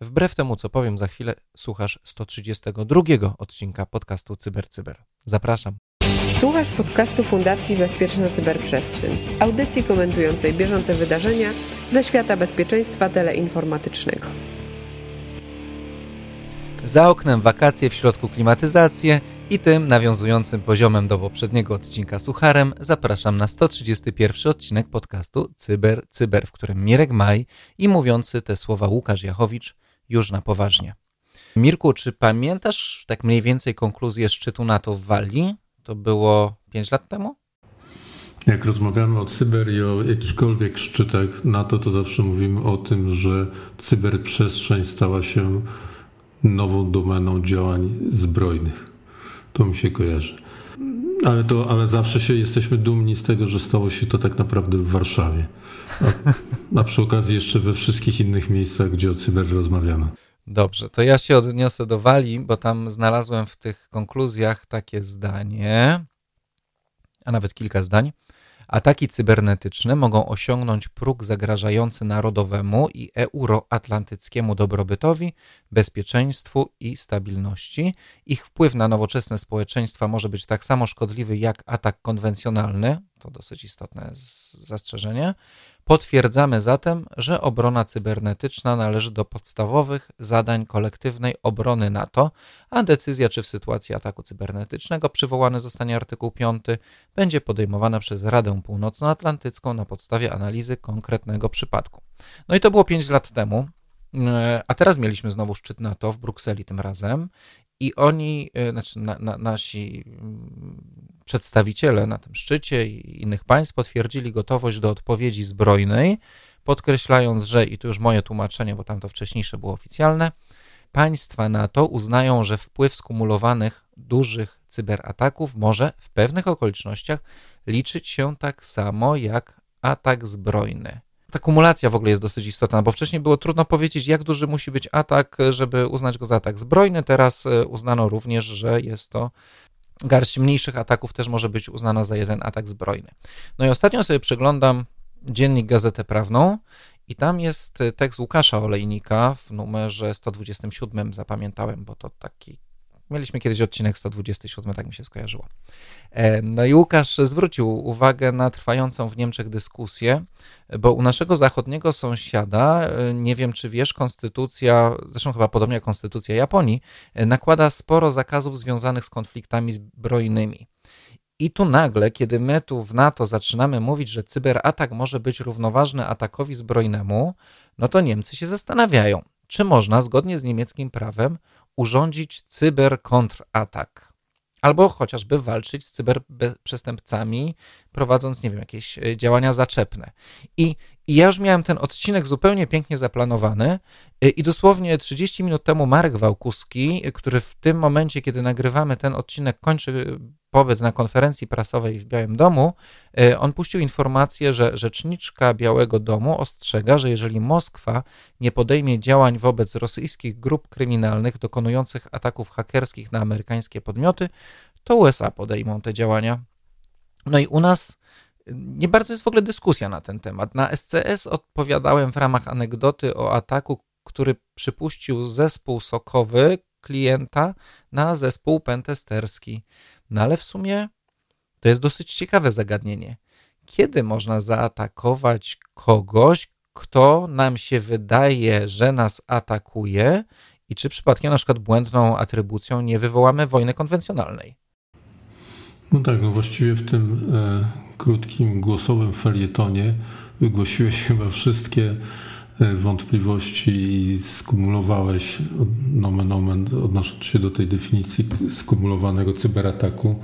Wbrew temu, co powiem za chwilę, słuchasz 132 odcinka podcastu CyberCyber. Cyber. Zapraszam. Słuchasz podcastu Fundacji Bezpieczna Cyberprzestrzeń, audycji komentującej bieżące wydarzenia ze świata bezpieczeństwa teleinformatycznego. Za oknem wakacje, w środku klimatyzację i tym nawiązującym poziomem do poprzedniego odcinka sucharem zapraszam na 131 odcinek podcastu Cyber Cyber, w którym Mirek Maj i mówiący te słowa Łukasz Jachowicz już na poważnie. Mirku, czy pamiętasz tak mniej więcej konkluzję szczytu NATO w Walii? To było 5 lat temu? Jak rozmawiamy o cyber i o jakichkolwiek szczytach NATO, to zawsze mówimy o tym, że cyberprzestrzeń stała się nową domeną działań zbrojnych. To mi się kojarzy. Ale, to, ale zawsze się jesteśmy dumni z tego, że stało się to tak naprawdę w Warszawie. A, a przy okazji jeszcze we wszystkich innych miejscach, gdzie o cyber rozmawiano. Dobrze, to ja się odniosę do Walii, bo tam znalazłem w tych konkluzjach takie zdanie, a nawet kilka zdań. Ataki cybernetyczne mogą osiągnąć próg zagrażający narodowemu i euroatlantyckiemu dobrobytowi, bezpieczeństwu i stabilności. Ich wpływ na nowoczesne społeczeństwa może być tak samo szkodliwy jak atak konwencjonalny, to dosyć istotne zastrzeżenie. Potwierdzamy zatem, że obrona cybernetyczna należy do podstawowych zadań kolektywnej obrony NATO, a decyzja, czy w sytuacji ataku cybernetycznego przywołany zostanie artykuł 5, będzie podejmowana przez Radę Północnoatlantycką na podstawie analizy konkretnego przypadku. No i to było 5 lat temu. A teraz mieliśmy znowu szczyt NATO w Brukseli tym razem i oni, e, znaczy na, na, nasi mm, przedstawiciele na tym szczycie i innych państw potwierdzili gotowość do odpowiedzi zbrojnej, podkreślając, że, i to już moje tłumaczenie, bo tam to wcześniejsze było oficjalne, państwa NATO uznają, że wpływ skumulowanych dużych cyberataków może w pewnych okolicznościach liczyć się tak samo jak atak zbrojny ta kumulacja w ogóle jest dosyć istotna, bo wcześniej było trudno powiedzieć, jak duży musi być atak, żeby uznać go za atak zbrojny. Teraz e, uznano również, że jest to garść mniejszych ataków też może być uznana za jeden atak zbrojny. No i ostatnio sobie przeglądam dziennik Gazetę Prawną i tam jest tekst Łukasza Olejnika w numerze 127, zapamiętałem, bo to taki Mieliśmy kiedyś odcinek 127, tak mi się skojarzyło. E, no i Łukasz zwrócił uwagę na trwającą w Niemczech dyskusję, bo u naszego zachodniego sąsiada, e, nie wiem czy wiesz, konstytucja, zresztą chyba podobnie jak konstytucja Japonii, e, nakłada sporo zakazów związanych z konfliktami zbrojnymi. I tu nagle, kiedy my tu w NATO zaczynamy mówić, że cyberatak może być równoważny atakowi zbrojnemu, no to Niemcy się zastanawiają, czy można zgodnie z niemieckim prawem urządzić cyberkontratak. Albo chociażby walczyć z cyberprzestępcami, prowadząc, nie wiem, jakieś e, działania zaczepne. I, I ja już miałem ten odcinek zupełnie pięknie zaplanowany, e, i dosłownie 30 minut temu Marek Wałkuski, który w tym momencie, kiedy nagrywamy ten odcinek, kończy pobyt na konferencji prasowej w Białym Domu, on puścił informację, że rzeczniczka Białego Domu ostrzega, że jeżeli Moskwa nie podejmie działań wobec rosyjskich grup kryminalnych dokonujących ataków hakerskich na amerykańskie podmioty, to USA podejmą te działania. No i u nas nie bardzo jest w ogóle dyskusja na ten temat. Na SCS odpowiadałem w ramach anegdoty o ataku, który przypuścił zespół sokowy klienta na zespół pentesterski. No ale w sumie to jest dosyć ciekawe zagadnienie. Kiedy można zaatakować kogoś, kto nam się wydaje, że nas atakuje, i czy przypadkiem na przykład błędną atrybucją nie wywołamy wojny konwencjonalnej? No tak, no właściwie w tym e, krótkim głosowym felietonie wygłosiłeś chyba wszystkie e, wątpliwości i skumulowałeś nomen omen, odnosząc się do tej definicji skumulowanego cyberataku,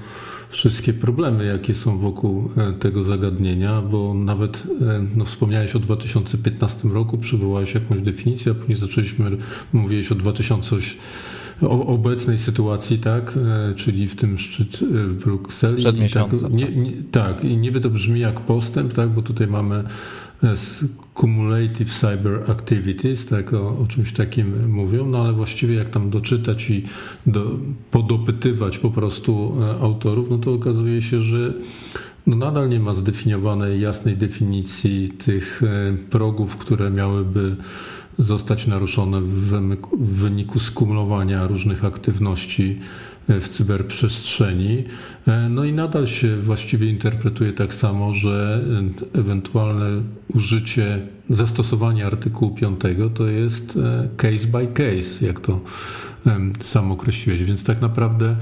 wszystkie problemy, jakie są wokół e, tego zagadnienia, bo nawet e, no, wspomniałeś o 2015 roku, przywołałeś jakąś definicję, a później zaczęliśmy, mówiłeś o 2008 o obecnej sytuacji, tak, e, czyli w tym szczyt w Brukseli. Sprzed miesiąca. Tak, nie, nie, tak, i niby to brzmi jak postęp, tak, bo tutaj mamy cumulative cyber activities, tak, o, o, czymś takim mówią, no ale właściwie jak tam doczytać i do, podopytywać po prostu e, autorów, no to okazuje się, że no nadal nie ma zdefiniowanej jasnej definicji tych e, progów, które miałyby zostać naruszone w wyniku skumulowania różnych aktywności w cyberprzestrzeni. No i nadal się właściwie interpretuje tak samo, że ewentualne użycie, zastosowanie artykułu 5 to jest case by case, jak to sam określiłeś. Więc tak naprawdę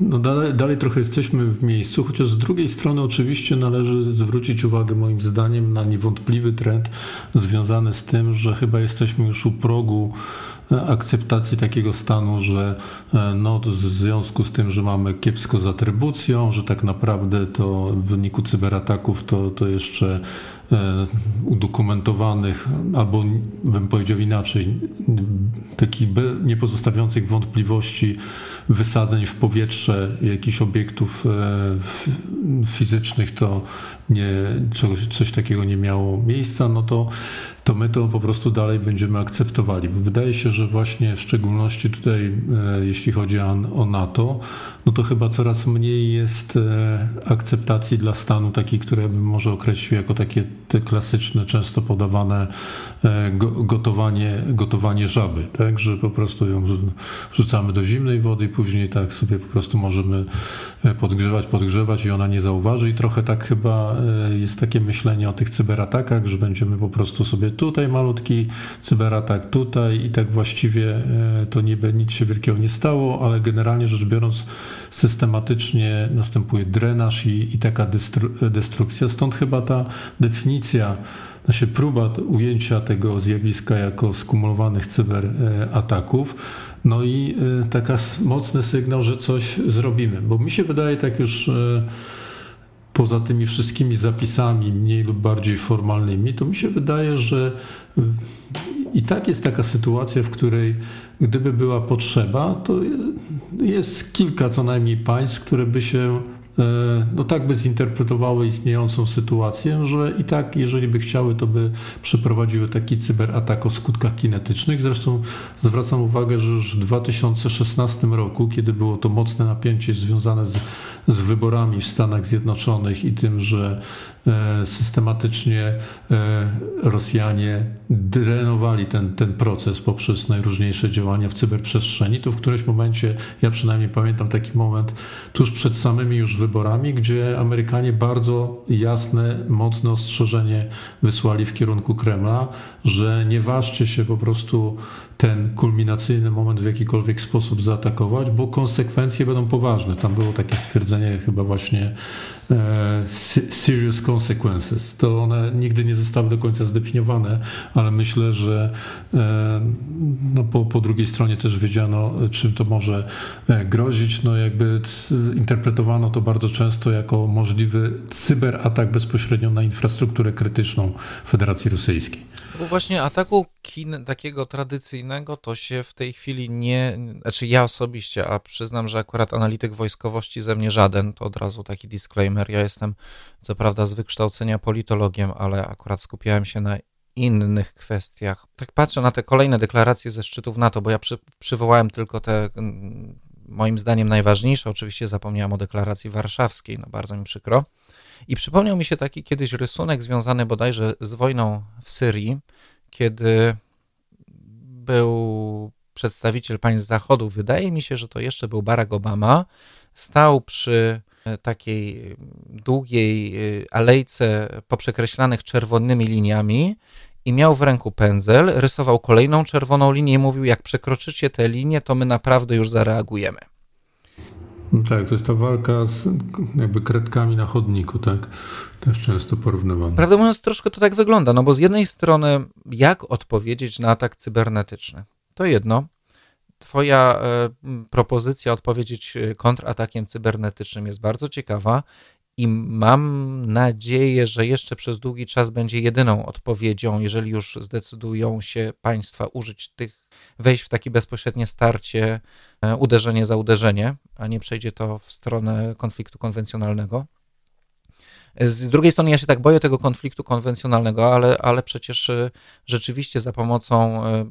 no dalej, dalej trochę jesteśmy w miejscu, chociaż z drugiej strony oczywiście należy zwrócić uwagę moim zdaniem na niewątpliwy trend związany z tym, że chyba jesteśmy już u progu akceptacji takiego stanu, że e, no, w związku z tym, że mamy kiepsko z atrybucją, że tak naprawdę to w wyniku cyberataków to, to jeszcze E, udokumentowanych, albo bym powiedział inaczej, takich niepozostawiających wątpliwości wysadzeń w powietrze jakichś obiektów e, fizycznych, to nie, coś, coś takiego nie miało miejsca, no to, to my to po prostu dalej będziemy akceptowali. Wydaje się, że właśnie w szczególności tutaj, e, jeśli chodzi o, NATO, no to chyba coraz mniej jest akceptacji dla stanu takiej, które bym może określił jako takie te klasyczne, często podawane e, gotowanie, gotowanie żaby, tak, że po prostu ją rzucamy do zimnej wody i później tak sobie po prostu możemy e, podgrzewać, podgrzewać i ona nie zauważy i trochę tak chyba e, jest takie myślenie o tych cyberatakach, że będziemy po prostu sobie tutaj malutki cyberatak, tutaj i tak właściwie to niby nic się wielkiego nie stało, ale generalnie rzecz biorąc systematycznie następuje drenaż i, i taka destrukcja, stąd chyba ta definicja definicja, znaczy próba ujęcia tego zjawiska jako skumulowanych cyberataków, no i e, taka mocny sygnał, że coś zrobimy. Bo mi się wydaje tak już e, poza tymi wszystkimi zapisami mniej lub bardziej formalnymi, to mi się wydaje, że i tak jest taka sytuacja, w której gdyby była potrzeba, to jest kilka co najmniej państw, które by się E, no tak by zinterpretowały istniejącą sytuację, że i tak, jeżeli by chciały, to by przeprowadziły taki cyberatak o skutkach kinetycznych. Zresztą zwracam uwagę, że już w 2016 roku, kiedy było to mocne napięcie związane z, z wyborami w Stanach Zjednoczonych i tym, że E, systematycznie e, Rosjanie drenowali ten, ten proces poprzez najróżniejsze działania w cyberprzestrzeni, to w którymś momencie, ja przynajmniej pamiętam taki moment tuż przed samymi już wyborami, gdzie Amerykanie bardzo jasne, mocne ostrzeżenie wysłali w kierunku Kremla, że nie ważcie się po prostu ten kulminacyjny moment w jakikolwiek sposób zaatakować, bo konsekwencje będą poważne. Tam było takie stwierdzenie chyba właśnie e, serious consequences. To one nigdy nie zostały do końca zdefiniowane, ale myślę, że e, no po, po drugiej stronie też wiedziano, czym to może e, grozić. No jakby interpretowano to bardzo często jako możliwy cyberatak bezpośrednio na infrastrukturę krytyczną Federacji Rosyjskiej. Bo właśnie ataku kin takiego tradycyjnego to się w tej chwili nie, znaczy ja osobiście, a przyznam, że akurat analityk wojskowości ze mnie żaden, to od razu taki disclaimer, ja jestem co prawda z wykształcenia politologiem, ale akurat skupiałem się na innych kwestiach. Tak patrzę na te kolejne deklaracje ze szczytów NATO, bo ja przy, przywołałem tylko te mm, moim zdaniem najważniejsze, oczywiście zapomniałem o deklaracji warszawskiej, no bardzo mi przykro. I przypomniał mi się taki kiedyś rysunek związany bodajże z wojną w Syrii, kiedy był przedstawiciel państw Zachodu, wydaje mi się, że to jeszcze był Barack Obama, stał przy e, takiej długiej e, alejce poprzekreślanych czerwonymi liniami i miał w ręku pędzel, rysował kolejną czerwoną linię i mówił, jak przekroczycie tę linię, to my naprawdę już zareagujemy. Tak, to jest ta walka z jakby kredkami na chodniku, tak? Też często porównywana. Prawdę mówiąc, troszkę to tak wygląda, no bo z jednej strony, jak odpowiedzieć na atak cybernetyczny? To jedno. Twoja e, propozycja odpowiedzieć e, kontratakiem cybernetycznym jest bardzo ciekawa i mam nadzieję, że jeszcze przez długi czas będzie jedyną odpowiedzią, jeżeli już zdecydują się państwa użyć tych wejść w takie bezpośrednie starcie, e, uderzenie za uderzenie, a nie przejdzie to w stronę konfliktu konwencjonalnego. Z drugiej strony ja się tak boję tego konfliktu konwencjonalnego, ale, ale przecież e, rzeczywiście za pomocą e,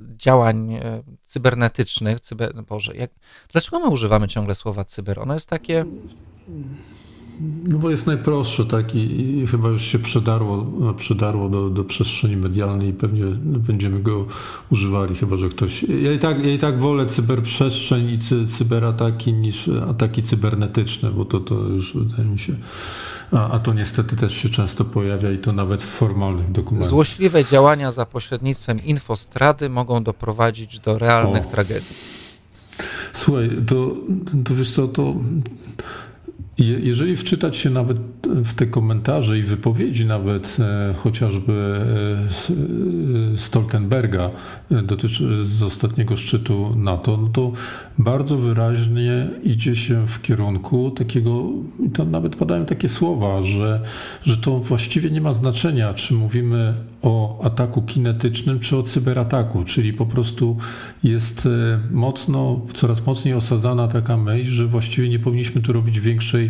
działań cybernetycznych, cyber, Boże, jak, dlaczego my używamy ciągle słowa cyber? Ono jest takie no bo jest najprostsze, tak, I, i, chyba już się przedarło, przedarło do, do przestrzeni medialnej i pewnie będziemy go używali, chyba że ktoś... Ja i tak, ja i tak wolę cyberprzestrzeń i cy, cyberataki niż ataki cybernetyczne, bo to, to już wydaje mi się... A, a to niestety też się często pojawia i to nawet w formalnych dokumentach. Złośliwe działania za pośrednictwem infostrady mogą doprowadzić do realnych o. tragedii. Słuchaj, to, to wiesz co, to jeżeli wczytać się nawet w te komentarze i wypowiedzi nawet e, chociażby e, Stoltenberga e, dotyczy, z ostatniego szczytu NATO, no to bardzo wyraźnie idzie się w kierunku takiego, to nawet padają takie słowa, że, że to właściwie nie ma znaczenia, czy mówimy o ataku kinetycznym, czy o cyberataku, czyli po prostu jest mocno, coraz mocniej osadzana taka myśl, że właściwie nie powinniśmy tu robić większej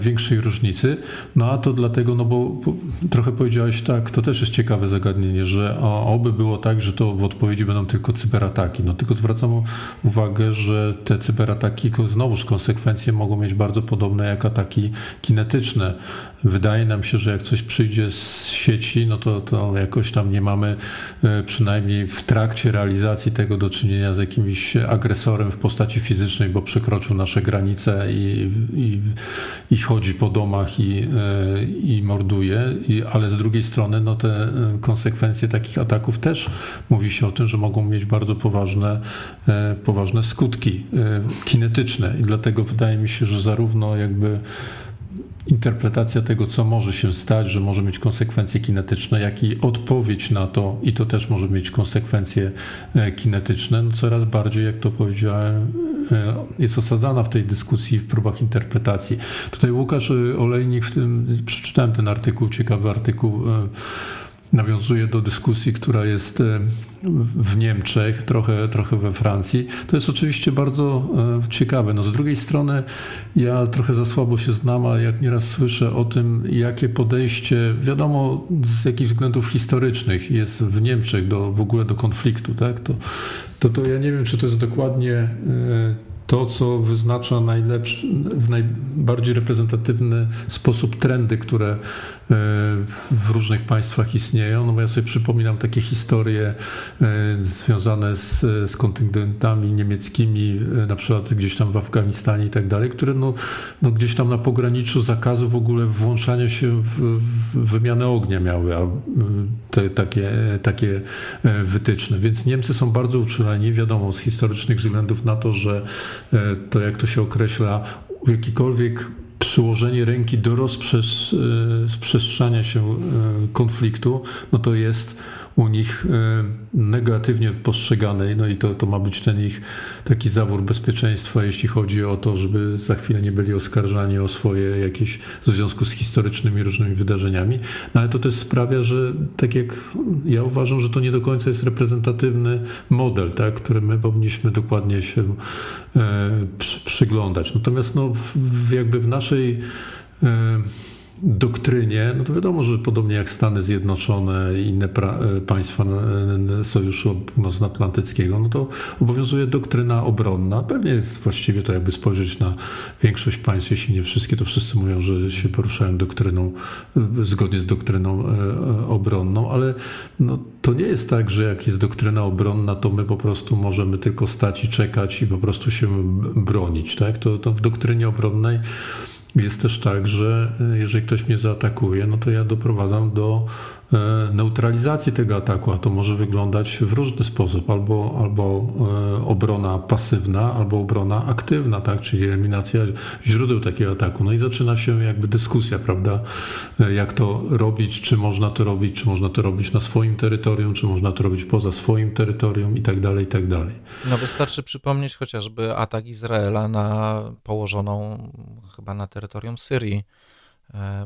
większej różnicy. No a to dlatego, no bo trochę powiedziałeś tak, to też jest ciekawe zagadnienie, że oby było tak, że to w odpowiedzi będą tylko cyberataki. No tylko zwracam uwagę, że te cyberataki znowuż konsekwencje mogą mieć bardzo podobne jak ataki kinetyczne. Wydaje nam się, że jak coś przyjdzie z sieci, no to, to jakoś tam nie mamy e, przynajmniej w trakcie realizacji tego do czynienia z jakimś agresorem w postaci fizycznej, bo przekroczył nasze granice i, i, i chodzi po domach i, e, i morduje, I, ale z drugiej strony no te e, konsekwencje takich ataków też mówi się o tym, że mogą mieć bardzo poważne, poważne skutki kinetyczne. I dlatego wydaje mi się, że zarówno jakby interpretacja tego, co może się stać, że może mieć konsekwencje kinetyczne, jak i odpowiedź na to, i to też może mieć konsekwencje e, kinetyczne, no coraz bardziej, jak to powiedziałem, e, jest osadzana w tej dyskusji, w próbach interpretacji. Tutaj Łukasz e, Olejnik, w tym, przeczytałem ten artykuł, ciekawy artykuł, nawiązuje do dyskusji, która jest e, w Niemczech, trochę, trochę we Francji. To jest oczywiście bardzo e, ciekawe. No z drugiej strony ja trochę za słabo się znam, a jak nieraz słyszę o tym, jakie podejście, wiadomo z jakich względów historycznych jest w Niemczech do, w ogóle do konfliktu, tak? to, to, to ja nie wiem, czy to jest dokładnie e, to, co wyznacza najlepszy, w najbardziej reprezentatywny sposób trendy, które w różnych państwach istnieją. No bo ja sobie przypominam takie historie e, związane z, z kontyngentami niemieckimi, e, na przykład gdzieś tam w Afganistanie i tak dalej, które no, no gdzieś tam na pograniczu zakazu w ogóle włączania się w, w wymianę ognia miały a te, takie, takie e, wytyczne. Więc Niemcy są bardzo uczuleni, wiadomo, z historycznych względów na to, że to jak to się określa, jakikolwiek przyłożenie ręki do rozprzestrzania się e, konfliktu, no to jest u nich e, negatywnie postrzegane. No i to, to ma być ten ich taki zawór bezpieczeństwa, jeśli chodzi o to, żeby za chwilę nie byli oskarżani o swoje jakieś w związku z historycznymi różnymi wydarzeniami. No ale to też sprawia, że tak jak ja uważam, że to nie do końca jest reprezentatywny model, tak, który my powinniśmy dokładnie się e, przy, przyglądać. Natomiast no, w, jakby w naszej e, doktrynie, no to wiadomo, że podobnie jak Stany Zjednoczone i inne e, państwa e, Sojuszu Północnoatlantyckiego, no to obowiązuje doktryna obronna. Pewnie jest właściwie to jakby spojrzeć na większość państw, jeśli nie wszystkie, to wszyscy mówią, że się poruszają doktryną, e, zgodnie z doktryną obronną, ale no, to nie jest tak, że jak jest doktryna obronna, to my po prostu możemy tylko stać i czekać i po prostu się bronić. Tak? To, to w doktrynie obronnej jest też tak, że e, jeżeli ktoś mnie zaatakuje, no to ja doprowadzam do neutralizacji tego ataku, a to może wyglądać w różny sposób, albo, albo e, obrona pasywna, albo obrona aktywna, tak, czyli eliminacja źródeł takiego ataku. No i zaczyna się jakby dyskusja, prawda, e, jak to robić, czy można to robić, czy można to robić na swoim terytorium, czy można to robić poza swoim terytorium i tak dalej, i tak dalej. No wystarczy przypomnieć chociażby atak Izraela na położoną chyba na terytorium Syrii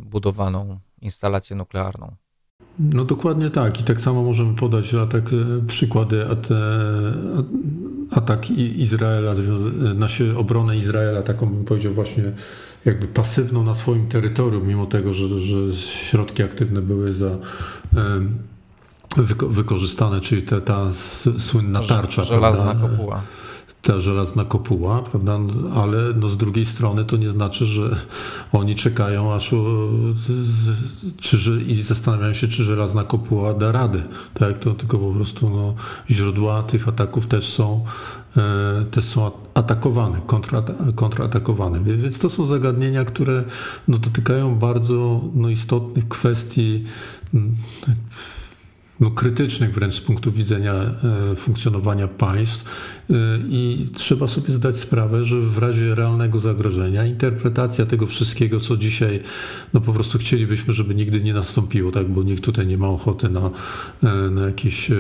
budowaną instalację nuklearną. No dokładnie tak. I tak samo możemy podać atak, e, przykłady atak Izraela, na obronę Izraela, taką bym powiedział właśnie jakby pasywną na swoim terytorium, mimo tego, że, że środki aktywne były za wyko wykorzystane, czyli te, ta słynna tarcza. Żelazna prawda? kopuła. Ta żelazna kopuła, prawda? Ale no z drugiej strony to nie znaczy, że oni czekają aż czy, i zastanawiają się, czy żelazna kopuła da radę. Tak? To tylko po prostu no, źródła tych ataków też są, e, też są atakowane, kontratakowane. Więc to są zagadnienia, które no, dotykają bardzo no, istotnych kwestii no, krytycznych wręcz z punktu widzenia e, funkcjonowania państw. E, i trzeba sobie zdać sprawę, że w razie realnego zagrożenia interpretacja tego wszystkiego, co dzisiaj no po prostu chcielibyśmy, żeby nigdy nie nastąpiło, tak, bo nikt tutaj nie ma ochoty na, e, na jakieś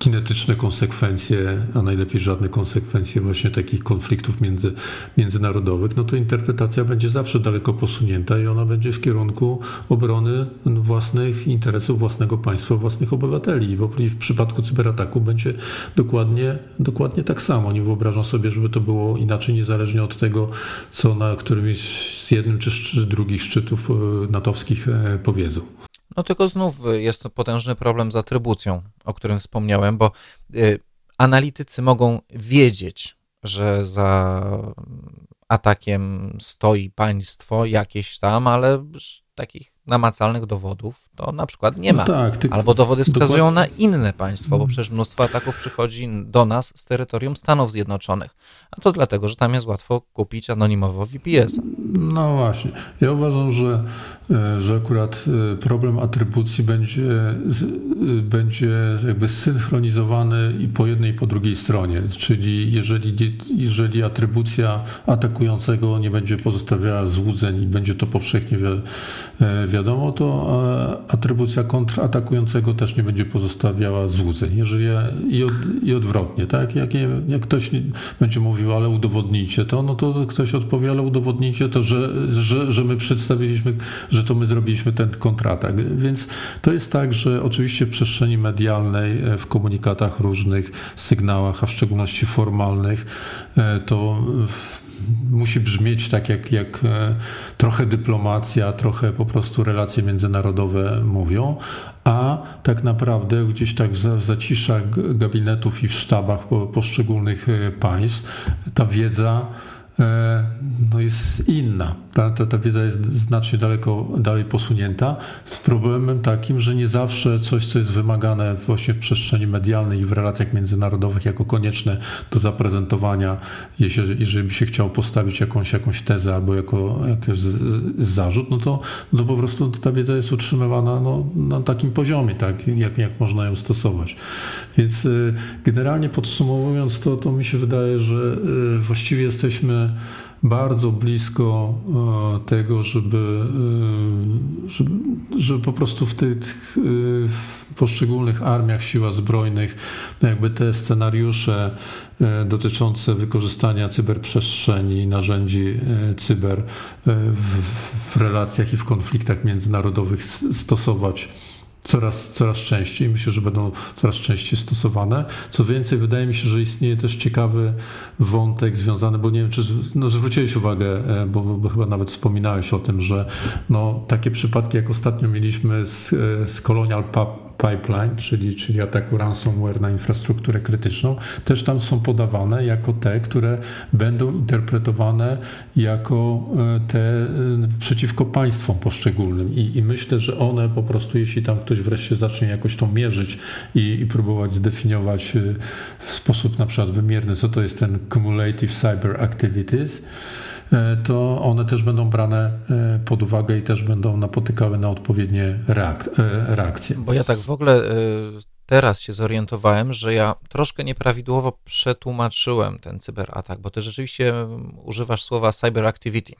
kinetyczne konsekwencje, a najlepiej żadne konsekwencje właśnie takich konfliktów między, międzynarodowych, no to interpretacja będzie zawsze daleko posunięta i ona będzie w kierunku obrony własnych interesów własnego państwa, własnych obywateli. I w przypadku cyberataku będzie dokładnie, dokładnie tak samo. Nie wyobrażam sobie, żeby to było inaczej, niezależnie od tego, co na którymś z jednym czy drugich szczytów e, natowskich e, powiedzą. No tylko znów jest to potężny problem z atrybucją, o którym wspomniałem, bo y, analitycy mogą wiedzieć, że za atakiem stoi państwo jakieś tam, ale takich namacalnych dowodów to na przykład nie ma. No tak, ty... Albo dowody wskazują dokładnie. na inne państwo, bo przecież mnóstwo ataków przychodzi do nas z terytorium Stanów Zjednoczonych. A to dlatego, że tam jest łatwo kupić anonimowo VPS. No właśnie. Ja uważam, że, e, że akurat e, problem atrybucji będzie, e, będzie jakby synchronizowany i po jednej i po drugiej stronie. Czyli jeżeli, jeżeli atrybucja atakującego nie będzie pozostawiała złudzeń i będzie to powszechnie wiadomo, to atrybucja kontratakującego też nie będzie pozostawiała złudzeń. Jeżeli i, od, i odwrotnie, tak? Jak, jak ktoś będzie mówił, ale udowodnijcie to, no to ktoś odpowie, ale udowodnijcie to, że, że, że my przedstawiliśmy, że to my zrobiliśmy ten kontratak. Więc to jest tak, że oczywiście w przestrzeni medialnej, e, w komunikatach różnych, sygnałach, a w szczególności formalnych, e, to musi brzmieć tak jak, jak e, trochę dyplomacja, trochę po prostu relacje międzynarodowe mówią, a tak naprawdę gdzieś tak w zaciszach gabinetów i w sztabach poszczególnych e, państw ta wiedza E, jest inna. Ta, ta, ta wiedza jest znacznie daleko dalej posunięta, z problemem takim, że nie zawsze coś, co jest wymagane właśnie w przestrzeni medialnej i w relacjach międzynarodowych jako konieczne do zaprezentowania, jeżeli, jeżeli by się chciał postawić jakąś, jakąś tezę albo jako jakiś zarzut, no to, no po prostu ta wiedza jest utrzymywana no, na takim poziomie, tak, jak, jak można ją stosować. Więc e, generalnie podsumowując to, to mi się wydaje, że e, właściwie jesteśmy bardzo blisko e, tego, żeby, e, żeby, żeby po prostu w tych w poszczególnych armiach, siłach zbrojnych, no jakby te scenariusze e, dotyczące wykorzystania cyberprzestrzeni narzędzi cyber w, w relacjach i w konfliktach międzynarodowych stosować coraz, coraz częściej. Myślę, że będą coraz częściej stosowane. Co więcej, wydaje mi się, że istnieje też ciekawy wątek związany, bo nie wiem, czy no, zwróciłeś uwagę, e, bo, bo chyba nawet wspominałeś o tym, że no, takie przypadki, jak ostatnio mieliśmy z, e, z Colonial Pub, pipeline, czyli, czyli ataku ransomware na infrastrukturę krytyczną, też tam są podawane jako te, które będą interpretowane jako e, te e, przeciwko państwom poszczególnym. I, i myślę, że one po prostu, jeśli tam ktoś wreszcie zacznie jakoś to mierzyć i, i próbować zdefiniować e, w sposób na przykład wymierny, co to jest ten cumulative cyber activities, to one też będą brane e, pod uwagę i też będą napotykały na odpowiednie e, reakcje. Bo ja tak w ogóle teraz się zorientowałem, że ja troszkę nieprawidłowo przetłumaczyłem ten cyberatak, bo ty rzeczywiście używasz słowa cyber activity.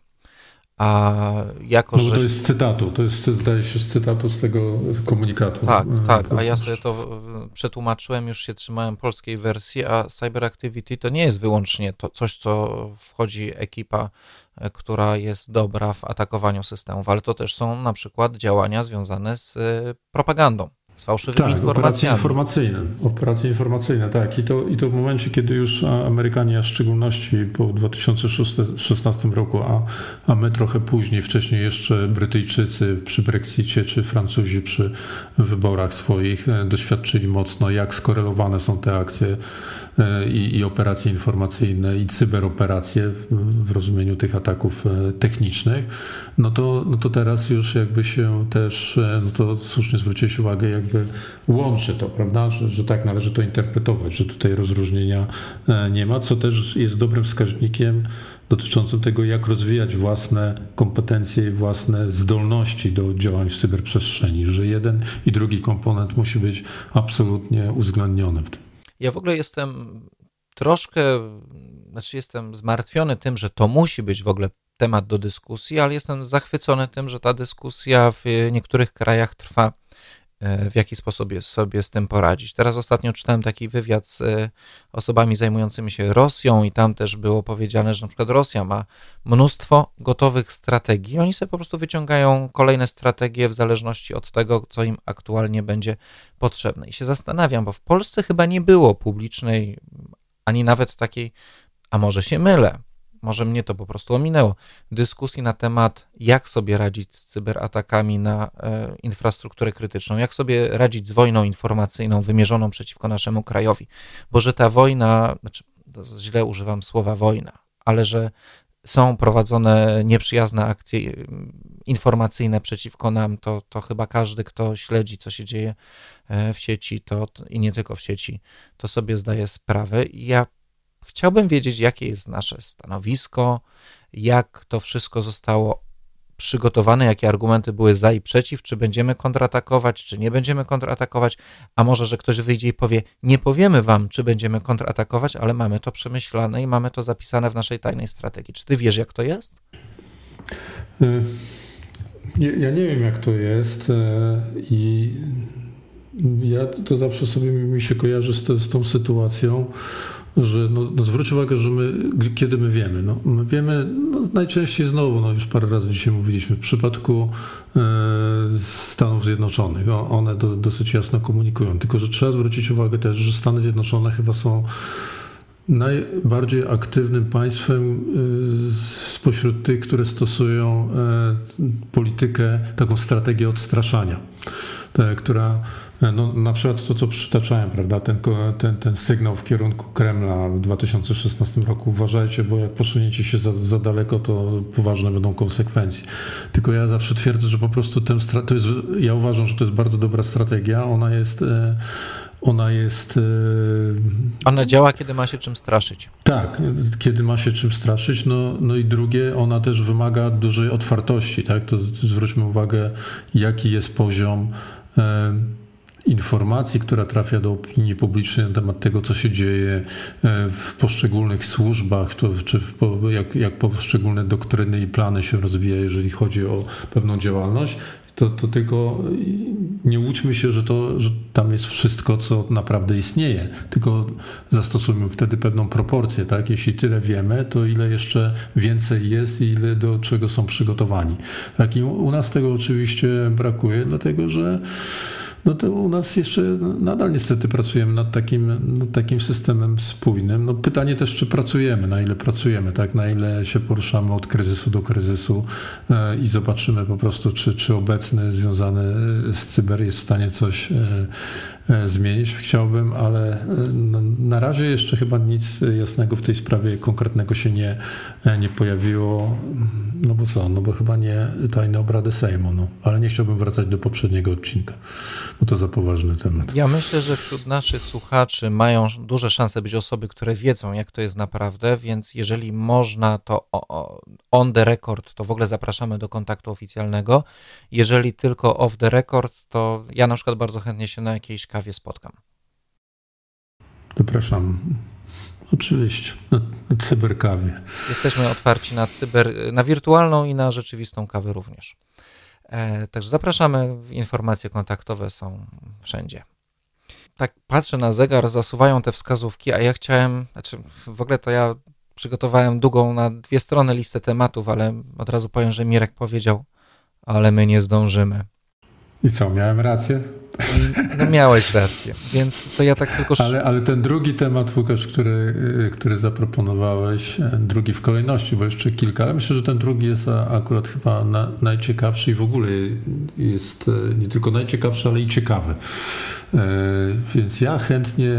A jako, no, że... to jest z cytatu, to jest, zdaje się, z cytatu z tego komunikatu. Tak, tak, a ja sobie to przetłumaczyłem, już się trzymałem polskiej wersji, a Cyber Activity to nie jest wyłącznie to coś, co wchodzi ekipa, e, która jest dobra w atakowaniu systemów, ale to też są na przykład działania związane z e, propagandą z fałszywymi tak, operacje informacyjne, operacje informacyjne, tak. I to, I to w momencie, kiedy już Amerykanie, a w szczególności po 2016 roku, a, a my trochę później, wcześniej jeszcze Brytyjczycy przy Brexicie, czy Francuzi przy wyborach swoich e, doświadczyli mocno, jak skorelowane są te akcje E, i, i operacje informacyjne i cyberoperacje w rozumieniu tych ataków e, technicznych, no to, no to teraz już jakby się też, e, no to słusznie zwróciłeś uwagę, jakby łączy to, prawda, że, że tak należy to interpretować, że tutaj rozróżnienia nie ma, co też jest dobrym wskaźnikiem dotyczącym tego, jak rozwijać własne kompetencje i własne zdolności do działań w cyberprzestrzeni, że jeden i drugi komponent musi być absolutnie uwzględniony w tym. Ja w ogóle jestem troszkę, znaczy jestem zmartwiony tym, że to musi być w ogóle temat do dyskusji, ale jestem zachwycony tym, że ta dyskusja w niektórych krajach trwa w jaki sposób sobie z tym poradzić. Teraz ostatnio czytałem taki wywiad z e, osobami zajmującymi się Rosją i tam też było powiedziane, że na przykład Rosja ma mnóstwo gotowych strategii. Oni sobie po prostu wyciągają kolejne strategie w zależności od tego, co im aktualnie będzie potrzebne. I się zastanawiam, bo w Polsce chyba nie było publicznej, ani nawet takiej, a może się mylę, może mnie to po prostu ominęło, dyskusji na temat, jak sobie radzić z cyberatakami na e, infrastrukturę krytyczną, jak sobie radzić z wojną informacyjną wymierzoną przeciwko naszemu krajowi. Bo że ta wojna, znaczy, źle używam słowa wojna, ale że są prowadzone nieprzyjazne akcje e, informacyjne przeciwko nam, to, to chyba każdy, kto śledzi, co się dzieje e, w sieci, to i nie tylko w sieci, to sobie zdaje sprawę. I ja Chciałbym wiedzieć, jakie jest nasze stanowisko, jak to wszystko zostało przygotowane, jakie argumenty były za i przeciw, czy będziemy kontratakować, czy nie będziemy kontratakować, a może, że ktoś wyjdzie i powie, nie powiemy wam, czy będziemy kontratakować, ale mamy to przemyślane i mamy to zapisane w naszej tajnej strategii. Czy ty wiesz, jak to jest? Y, ja nie wiem, jak to jest y, i ja to zawsze sobie mi się kojarzy z, z tą sytuacją, że no, no zwróć uwagę, że my, kiedy my wiemy? No, my wiemy no, najczęściej znowu, no już parę razy dzisiaj mówiliśmy, w przypadku e, Stanów Zjednoczonych, one do, dosyć jasno komunikują, tylko że trzeba zwrócić uwagę też, że Stany Zjednoczone chyba są najbardziej aktywnym państwem e, spośród tych, które stosują e, politykę, taką strategię odstraszania, która no, na przykład to, co przytaczałem, prawda, ten, ten, ten sygnał w kierunku Kremla w 2016 roku, uważajcie, bo jak posuniecie się za, za daleko, to poważne będą konsekwencje. Tylko ja zawsze twierdzę, że po prostu ten, to jest, ja uważam, że to jest bardzo dobra strategia, ona jest... E, ona jest. E, ona działa, kiedy ma się czym straszyć. Tak, kiedy ma się czym straszyć. No, no i drugie, ona też wymaga dużej otwartości. Tak? To zwróćmy uwagę, jaki jest poziom e, informacji, która trafia do opinii publicznej na temat tego, co się dzieje e, w poszczególnych służbach, czy w, jak, jak poszczególne doktryny i plany się rozwija, jeżeli chodzi o pewną działalność, to, to tylko nie łudźmy się, że, to, że tam jest wszystko, co naprawdę istnieje, tylko zastosujmy wtedy pewną proporcję, tak? Jeśli tyle wiemy, to ile jeszcze więcej jest i ile do czego są przygotowani. Tak? I u nas tego oczywiście brakuje, dlatego że no to u nas jeszcze nadal niestety pracujemy nad takim, nad takim systemem spójnym. No pytanie też, czy pracujemy, na ile pracujemy, tak, na ile się poruszamy od kryzysu do kryzysu e, i zobaczymy po prostu, czy, czy obecny związany z cyber jest w stanie coś e, E, zmienić chciałbym, ale e, no, na razie jeszcze chyba nic jasnego w tej sprawie konkretnego się nie, e, nie pojawiło. No bo co, no bo chyba nie tajne obrady Sejmu, no. ale nie chciałbym wracać do poprzedniego odcinka, bo to za poważny temat. Ja myślę, że wśród naszych słuchaczy mają duże szanse być osoby, które wiedzą, jak to jest naprawdę, więc jeżeli można, to on the record, to w ogóle zapraszamy do kontaktu oficjalnego. Jeżeli tylko off the record, to ja na przykład bardzo chętnie się na jakiejś kawie spotkam. Zapraszam. Oczywiście, na, na cyberkawie. Jesteśmy otwarci na cyber, na wirtualną i na rzeczywistą kawę również. E, także zapraszamy, informacje kontaktowe są wszędzie. Tak patrzę na zegar, zasuwają te wskazówki, a ja chciałem, znaczy w ogóle to ja przygotowałem długą na dwie strony listę tematów, ale od razu powiem, że Mirek powiedział, ale my nie zdążymy. I co, miałem rację? No miałeś rację, więc to ja tak tylko... Ale, ale ten drugi temat, Łukasz, który, który zaproponowałeś, e, drugi w kolejności, bo jeszcze kilka, ale myślę, że ten drugi jest akurat chyba na, najciekawszy i w ogóle jest e, nie tylko najciekawszy, ale i ciekawy. Więc ja chętnie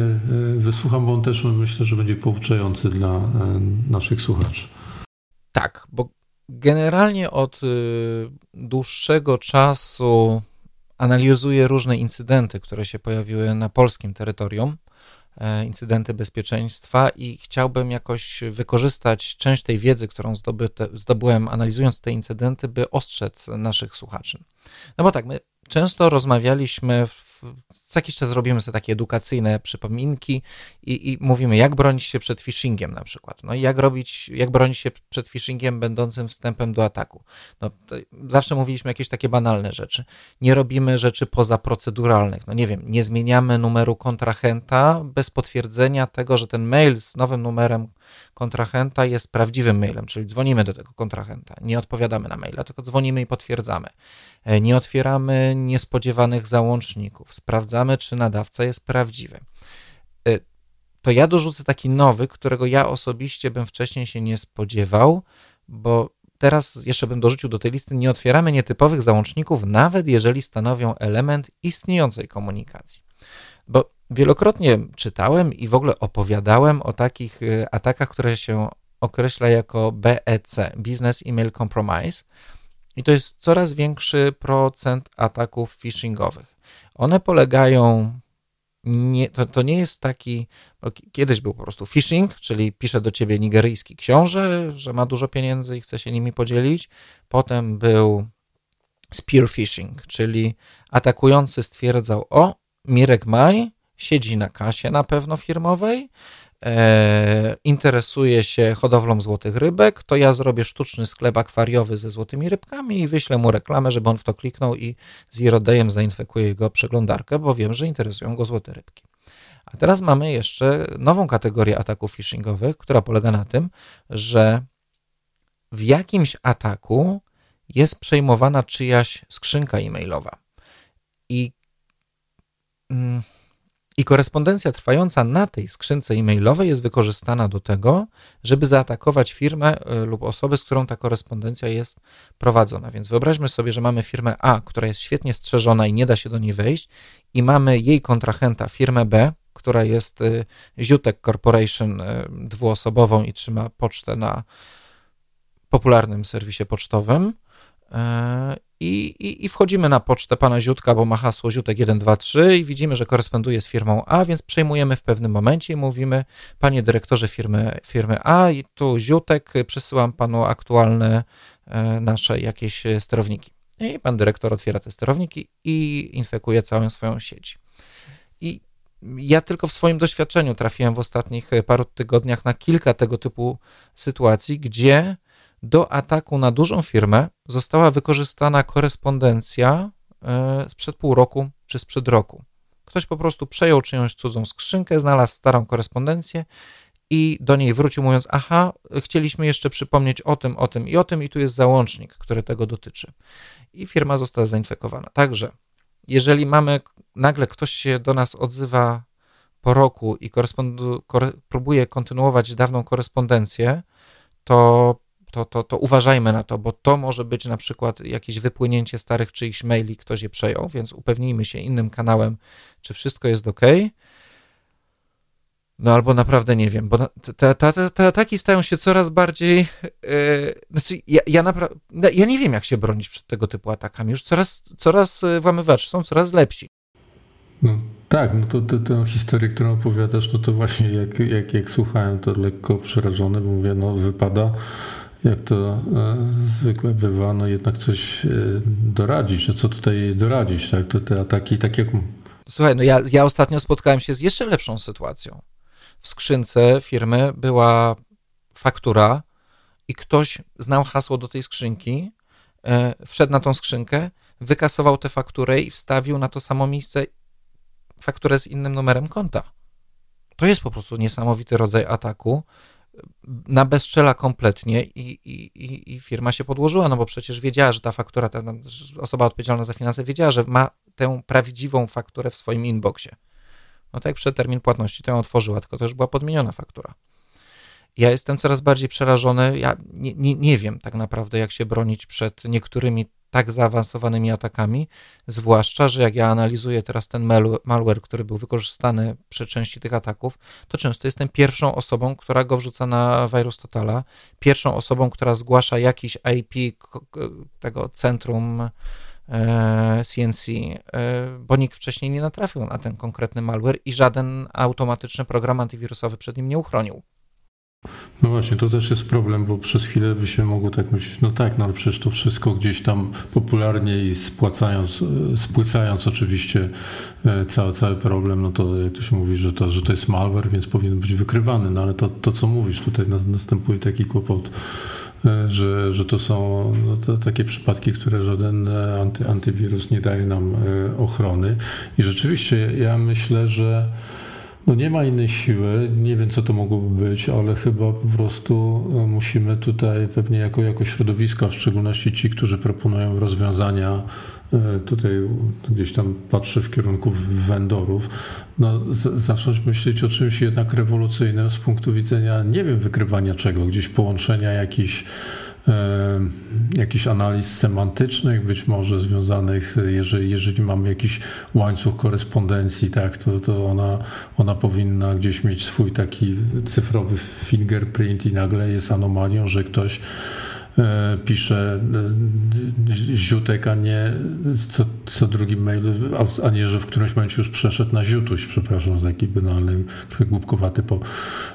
wysłucham, bo on też myślę, że będzie pouczający dla naszych słuchaczy. Tak, bo generalnie od dłuższego czasu analizuje różne incydenty, które się pojawiły na polskim terytorium, e, incydenty bezpieczeństwa i chciałbym jakoś wykorzystać część tej wiedzy, którą zdobyłem analizując te incydenty, by ostrzec naszych słuchaczy. No bo tak, my często rozmawialiśmy w co jakiś czas robimy sobie takie edukacyjne przypominki i, i, mówimy, jak bronić się przed phishingiem na przykład. No i jak robić, jak bronić się przed phishingiem będącym wstępem do ataku. No, zawsze mówiliśmy jakieś takie banalne rzeczy. Nie robimy rzeczy pozaproceduralnych. No nie wiem, nie zmieniamy numeru kontrahenta bez potwierdzenia tego, że ten mail z nowym numerem kontrahenta jest prawdziwym mailem, czyli dzwonimy do tego kontrahenta, nie odpowiadamy na maila, tylko dzwonimy i potwierdzamy. E, nie otwieramy niespodziewanych załączników, sprawdzamy, czy nadawca jest prawdziwy. E, to ja dorzucę taki nowy, którego ja osobiście bym wcześniej się nie spodziewał, bo teraz jeszcze bym dorzucił do tej listy, nie otwieramy nietypowych załączników, nawet jeżeli stanowią element istniejącej komunikacji. Bo wielokrotnie czytałem i w ogóle opowiadałem o takich y, atakach, które się określa jako BEC, Business Email Compromise. I to jest coraz większy procent ataków phishingowych. One polegają, nie, to, to nie jest taki, kiedyś był po prostu phishing, czyli pisze do ciebie nigeryjski książę, że ma dużo pieniędzy i chce się nimi podzielić. Potem był spear phishing, czyli atakujący stwierdzał, o, Mirek Maj siedzi na kasie na pewno firmowej, e, interesuje się hodowlą złotych rybek, to ja zrobię sztuczny sklep akwariowy ze złotymi rybkami i wyślę mu reklamę, żeby on w to kliknął i z Irodejem zainfekuje jego przeglądarkę, bo wiem, że interesują go złote rybki. A teraz mamy jeszcze nową kategorię ataków phishingowych, która polega na tym, że w jakimś ataku jest przejmowana czyjaś skrzynka e-mailowa. I mm, i korespondencja trwająca na tej skrzynce e-mailowej jest wykorzystana do tego, żeby zaatakować firmę e, lub osobę, z którą ta korespondencja jest prowadzona. Więc wyobraźmy sobie, że mamy firmę A, która jest świetnie strzeżona i nie da się do niej wejść, i mamy jej kontrahenta, firmę B, która jest e, Ziutek Corporation e, dwuosobową i trzyma pocztę na popularnym serwisie pocztowym i, i, i, wchodzimy na pocztę pana Ziutka, bo ma hasło Ziutek123 i widzimy, że koresponduje z firmą A, więc przejmujemy w pewnym momencie i mówimy, panie dyrektorze firmy, firmy A i tu Ziutek, przesyłam panu aktualne e, nasze jakieś sterowniki. I pan dyrektor otwiera te sterowniki i infekuje całą swoją sieć. I ja tylko w swoim doświadczeniu trafiłem w ostatnich paru tygodniach na kilka tego typu sytuacji, gdzie do ataku na dużą firmę została wykorzystana korespondencja e, sprzed pół roku czy sprzed roku. Ktoś po prostu przejął czyjąś cudzą skrzynkę, znalazł starą korespondencję i do niej wrócił, mówiąc: Aha, chcieliśmy jeszcze przypomnieć o tym, o tym i o tym, i tu jest załącznik, który tego dotyczy. I firma została zainfekowana. Także, jeżeli mamy, nagle ktoś się do nas odzywa po roku i próbuje kontynuować dawną korespondencję, to to, to, to uważajmy na to, bo to może być na przykład jakieś wypłynięcie starych czyichś maili, ktoś je przejął, więc upewnijmy się innym kanałem, czy wszystko jest ok. No albo naprawdę nie wiem, bo te, te, te, te ataki stają się coraz bardziej. Yy, znaczy, ja, ja, naprawdę, no, ja nie wiem, jak się bronić przed tego typu atakami. Już coraz, coraz e, włamywacze są coraz lepsi. No, tak, no to tę historię, którą opowiadasz, no to właśnie jak, jak, jak słuchałem, to lekko przerażony, mówię, no wypada jak to e, zwykle bywa, no jednak coś e, doradzić. No co tutaj doradzić, tak? To te ataki, tak jak... Słuchaj, no ja, ja ostatnio spotkałem się z jeszcze lepszą sytuacją. W skrzynce firmy była faktura i ktoś znał hasło do tej skrzynki, e, wszedł na tą skrzynkę, wykasował tę fakturę i wstawił na to samo miejsce fakturę z innym numerem konta. To jest po prostu niesamowity rodzaj ataku, na bezczela kompletnie i, i, i firma się podłożyła, no bo przecież wiedziała, że ta faktura, ta osoba odpowiedzialna za finanse wiedziała, że ma tę prawdziwą fakturę w swoim inboxie. No tak jak przed termin płatności to ją otworzyła, tylko to już była podmieniona faktura. Ja jestem coraz bardziej przerażony. Ja nie, nie, nie wiem tak naprawdę, jak się bronić przed niektórymi tak zaawansowanymi atakami, zwłaszcza, że jak ja analizuję teraz ten malware, który był wykorzystany przy części tych ataków, to często jestem pierwszą osobą, która go wrzuca na Virus Totala, pierwszą osobą, która zgłasza jakiś IP tego centrum CNC, e, e, bo nikt wcześniej nie natrafił na ten konkretny malware i żaden automatyczny program antywirusowy przed nim nie uchronił. No właśnie, to też jest problem, bo przez chwilę by się mogło tak myśleć, no tak, no ale przecież to wszystko gdzieś tam popularnie i spłacając, spłycając oczywiście e, cały, cały problem, no to jak to się mówi, że to, że to jest malware, więc powinien być wykrywany, no ale to, to co mówisz, tutaj następuje taki kłopot, e, że, że to są no to takie przypadki, które żaden anty, antywirus nie daje nam e, ochrony. I rzeczywiście ja myślę, że no nie ma innej siły, nie wiem co to mogłoby być, ale chyba po prostu e, musimy tutaj pewnie jako, jako środowisko, w szczególności ci, którzy proponują rozwiązania, e, tutaj gdzieś tam patrzę w kierunku vendorów, no, zacząć myśleć o czymś jednak rewolucyjnym z punktu widzenia, nie wiem, wykrywania czego, gdzieś połączenia jakichś jakichś analiz semantycznych, być może związanych z, jeżeli, jeżeli mamy jakiś łańcuch korespondencji, tak, to, to ona, ona powinna gdzieś mieć swój taki cyfrowy fingerprint i nagle jest anomalią, że ktoś E, pisze e, ziutek, a nie co, co drugi mail, a nie, że w którymś momencie już przeszedł na ziutuś, przepraszam, taki banalny, trochę głupkowaty po,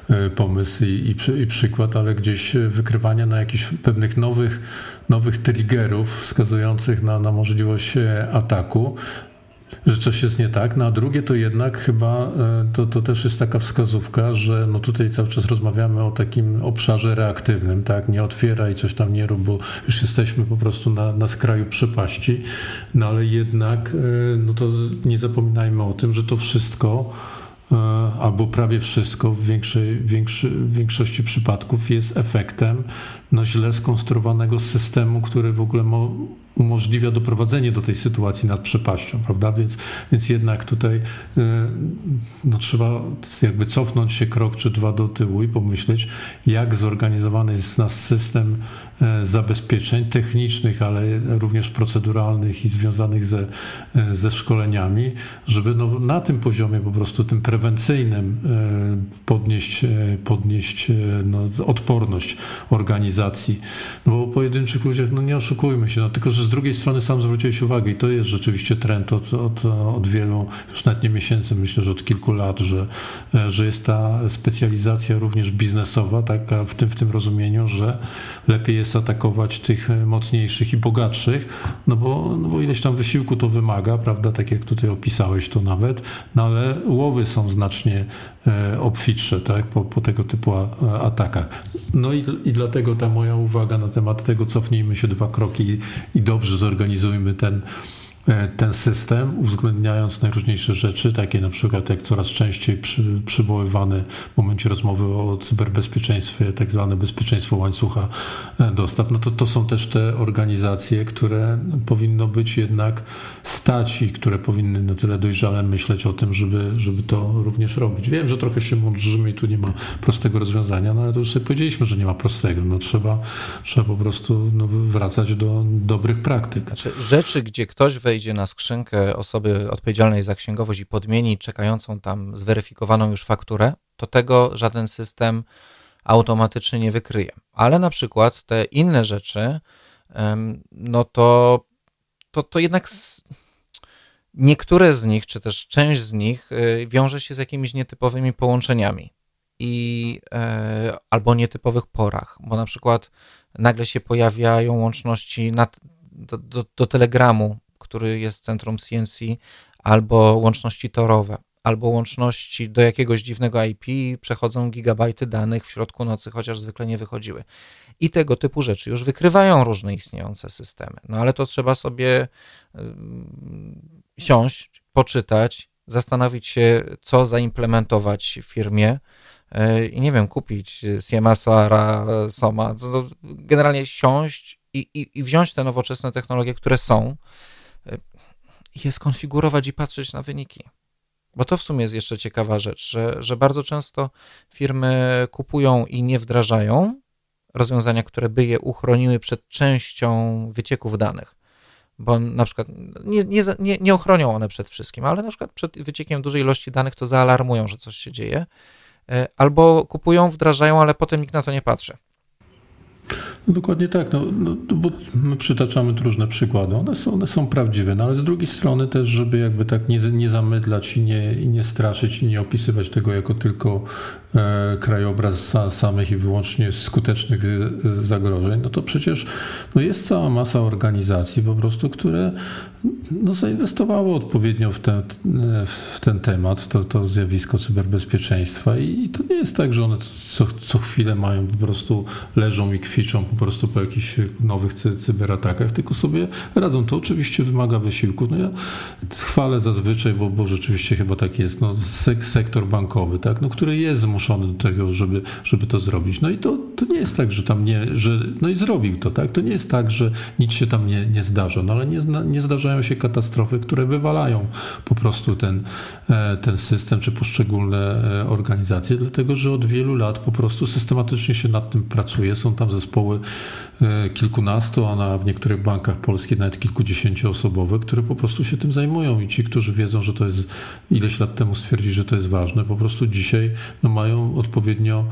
e, pomysł i, i, i przykład, ale gdzieś wykrywania na jakichś pewnych nowych, nowych triggerów wskazujących na, na możliwość ataku, że coś jest nie tak. No a drugie to jednak chyba e, to, to też jest taka wskazówka, że no tutaj cały czas rozmawiamy o takim obszarze reaktywnym, tak? Nie otwieraj, coś tam nie rób, bo już jesteśmy po prostu na, na skraju przepaści. No ale jednak e, no to nie zapominajmy o tym, że to wszystko e, albo prawie wszystko w większej, większy, w większości przypadków jest efektem no, źle skonstruowanego systemu, który w ogóle mo, umożliwia doprowadzenie do tej sytuacji nad przepaścią, prawda? Więc, więc jednak tutaj y, no, trzeba jakby cofnąć się krok czy dwa do tyłu i pomyśleć, jak zorganizowany jest nasz system zabezpieczeń technicznych, ale również proceduralnych i związanych ze, e, ze szkoleniami, żeby no, na tym poziomie po prostu tym prewencyjnym e, podnieść, podnieść no, odporność organizacji. No bo o pojedynczych ludziach, no nie oszukujmy się, no tylko, że z drugiej strony sam zwróciłeś uwagę i to jest rzeczywiście trend od, od, od wielu, już nawet nie miesięcy, myślę, że od kilku lat, że, że jest ta specjalizacja również biznesowa, tak, w tym, w tym rozumieniu, że lepiej jest atakować tych mocniejszych i bogatszych, no bo, no bo ileś tam wysiłku to wymaga, prawda, tak jak tutaj opisałeś to nawet, no ale łowy są znacznie e, obfitsze, tak, po, po tego typu atakach. No i, i dlatego ta moja uwaga na temat tego, cofnijmy się dwa kroki i, i dobrze zorganizujmy ten E, ten system, uwzględniając najróżniejsze rzeczy, takie na przykład jak coraz częściej przy, przywoływane w momencie rozmowy o cyberbezpieczeństwie, tak zwane bezpieczeństwo łańcucha e, dostaw, no to to są też te organizacje, które powinno być jednak stać i które powinny na tyle dojrzale myśleć o tym, żeby, żeby to również robić. Wiem, że trochę się mądrzymy i tu nie ma prostego rozwiązania, no ale to już sobie powiedzieliśmy, że nie ma prostego. No trzeba, trzeba po prostu no, wracać do dobrych praktyk. Znaczy, rzeczy, gdzie ktoś wejdzie wejdzie na skrzynkę osoby odpowiedzialnej za księgowość i podmieni czekającą tam zweryfikowaną już fakturę, to tego żaden system automatycznie nie wykryje. Ale na przykład te inne rzeczy, no to, to, to jednak niektóre z nich, czy też część z nich y, wiąże się z jakimiś nietypowymi połączeniami i e, albo nietypowych porach, bo na przykład nagle się pojawiają łączności do, do, do Telegramu który jest centrum CNC, albo łączności torowe, albo łączności do jakiegoś dziwnego IP, przechodzą gigabajty danych w środku nocy, chociaż zwykle nie wychodziły. I tego typu rzeczy już wykrywają różne istniejące systemy. No ale to trzeba sobie siąść, poczytać, zastanowić się, co zaimplementować w firmie, e, i nie wiem, kupić Siema, Soara, Soma, generalnie siąść i, i, i wziąć te nowoczesne technologie, które są, je skonfigurować i patrzeć na wyniki. Bo to w sumie jest jeszcze ciekawa rzecz, że, że bardzo często firmy kupują i nie wdrażają rozwiązania, które by je uchroniły przed częścią wycieków danych. Bo na przykład nie, nie, nie ochronią one przed wszystkim, ale na przykład przed wyciekiem dużej ilości danych to zaalarmują, że coś się dzieje. E, albo kupują, wdrażają, ale potem nikt na to nie patrzy. No dokładnie tak, no, no, bo my przytaczamy różne przykłady, one są, one są prawdziwe, no ale z drugiej strony też, żeby jakby tak nie, nie zamydlać i nie, i nie straszyć i nie opisywać tego jako tylko krajobraz samych i wyłącznie skutecznych zagrożeń, no to przecież no jest cała masa organizacji po prostu, które no, zainwestowało odpowiednio w ten, w ten temat, to, to zjawisko cyberbezpieczeństwa i, i to nie jest tak, że one co, co chwilę mają po prostu leżą i kwiczą po prostu po jakichś nowych cy, cyberatakach, tylko sobie radzą. To oczywiście wymaga wysiłku. No ja chwalę zazwyczaj, bo, bo rzeczywiście chyba tak jest, no, sektor bankowy, tak, no, który jest zmuszony do tego, żeby, żeby to zrobić. No i to, to nie jest tak, że tam nie, że, no i zrobił to, tak, to nie jest tak, że nic się tam nie, nie zdarza, no ale nie, nie zdarzają się katastrofy, które wywalają po prostu ten, e, ten system, czy poszczególne e, organizacje, dlatego, że od wielu lat po prostu systematycznie się nad tym pracuje, są tam zespoły e, kilkunastu, a na, w niektórych bankach polskich nawet kilkudziesięcioosobowe, które po prostu się tym zajmują. I ci, którzy wiedzą, że to jest ileś lat temu stwierdzili, że to jest ważne, po prostu dzisiaj no, mają odpowiednio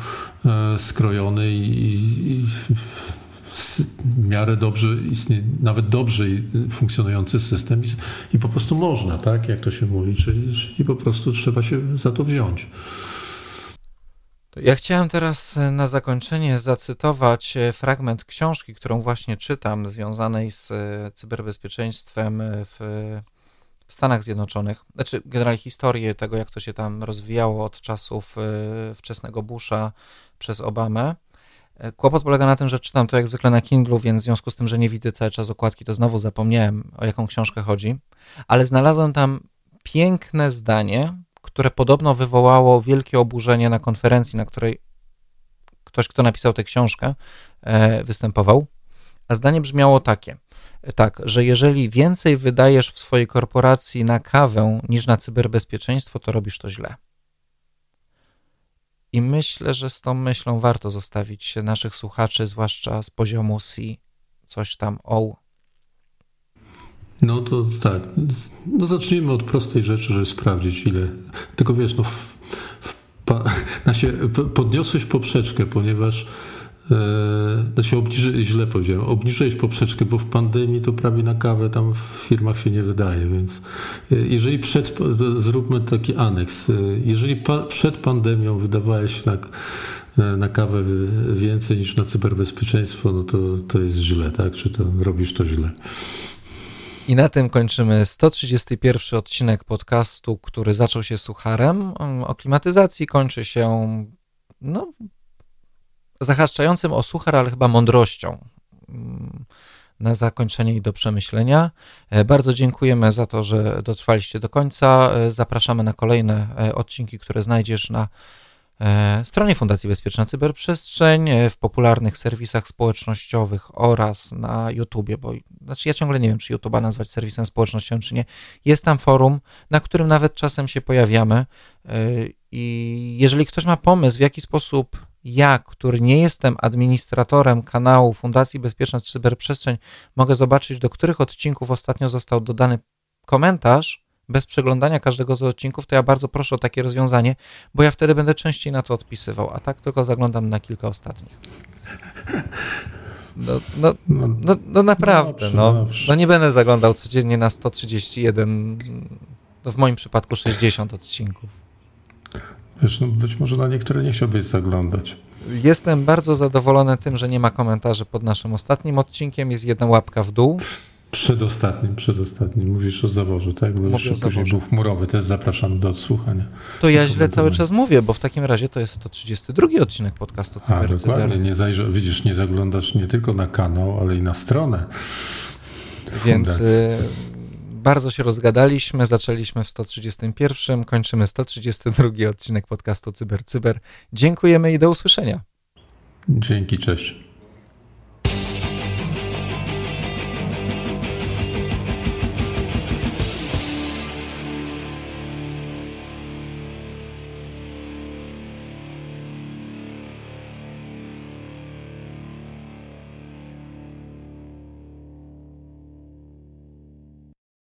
e, skrojony i, i w miarę dobrze istnieje, nawet dobrze funkcjonujący system i, i, po prostu można, tak, jak to się mówi, czyli, czyli po prostu trzeba się za to wziąć. Ja chciałem teraz e, na zakończenie zacytować e, fragment książki, którą właśnie czytam, związanej z cyberbezpieczeństwem w, w Stanach Zjednoczonych. Znaczy, generalnie historię tego, jak to się tam rozwijało od czasów wczesnego Busha przez Obamę. Kłopot polega na tym, że czytam to jak zwykle na Kindlu, więc w związku z tym, że nie widzę cały czas okładki, to znowu zapomniałem, o jaką książkę chodzi. Ale znalazłem tam piękne zdanie, które podobno wywołało wielkie oburzenie na konferencji, na której ktoś, kto napisał tę książkę, e, występował. A zdanie brzmiało takie: tak, że jeżeli więcej wydajesz w swojej korporacji na kawę niż na cyberbezpieczeństwo, to robisz to źle. I myślę, że z tą myślą warto zostawić naszych słuchaczy, zwłaszcza z poziomu C, coś tam O. No to tak. No zacznijmy od prostej rzeczy, żeby sprawdzić ile. Tylko wiesz, no w, w, pa, się, podniosłeś poprzeczkę, ponieważ się obniży, źle powiedziałem, obniżyłeś poprzeczkę, bo w pandemii to prawie na kawę tam w firmach się nie wydaje, więc e, jeżeli przed, zróbmy taki aneks, e, jeżeli pa, przed pandemią wydawałeś na, na kawę więcej niż na cyberbezpieczeństwo, no to, to jest źle, tak? Czy to robisz to źle? I na tym kończymy 131 odcinek podcastu, który zaczął się sucharem o klimatyzacji, kończy się no, zahaszczającym o suchar, ale chyba mądrością mm, na zakończenie i do przemyślenia. E, bardzo dziękujemy za to, że dotrwaliście do końca. E, zapraszamy na kolejne e, odcinki, które znajdziesz na stronie Fundacji Bezpieczna Cyberprzestrzeń, w popularnych serwisach społecznościowych oraz na YouTubie, bo znaczy ja ciągle nie wiem, czy YouTube'a nazwać serwisem społecznościowym, czy nie. Jest tam forum, na którym nawet czasem się pojawiamy i jeżeli ktoś ma pomysł, w jaki sposób ja, który nie jestem administratorem kanału Fundacji Bezpieczna Cyberprzestrzeń, mogę zobaczyć, do których odcinków ostatnio został dodany komentarz, bez przeglądania każdego z odcinków, to ja bardzo proszę o takie rozwiązanie, bo ja wtedy będę częściej na to odpisywał, a tak tylko zaglądam na kilka ostatnich. No, no, no, no, no naprawdę, no, no nie będę zaglądał codziennie na 131, no w moim przypadku 60 odcinków. Wiesz, no być może na niektóre nie chciałbyś zaglądać. Jestem bardzo zadowolony tym, że nie ma komentarzy pod naszym ostatnim odcinkiem. Jest jedna łapka w dół. Przedostatnim, przedostatnim. Mówisz o zaworze, tak? Bo Mówię jeszcze później był chmurowy, też zapraszam do odsłuchania. To ja źle cały czas mówię, bo w takim razie to jest 132 odcinek podcastu Cyber A, dokładnie. Nie zajrz- widzisz, nie zaglądasz nie tylko na kanał, ale i na stronę. Więc y, bardzo się rozgadaliśmy, zaczęliśmy w 131, kończymy 132 odcinek podcastu Cyber Cyber. Dziękujemy i do usłyszenia. Dzięki, cześć.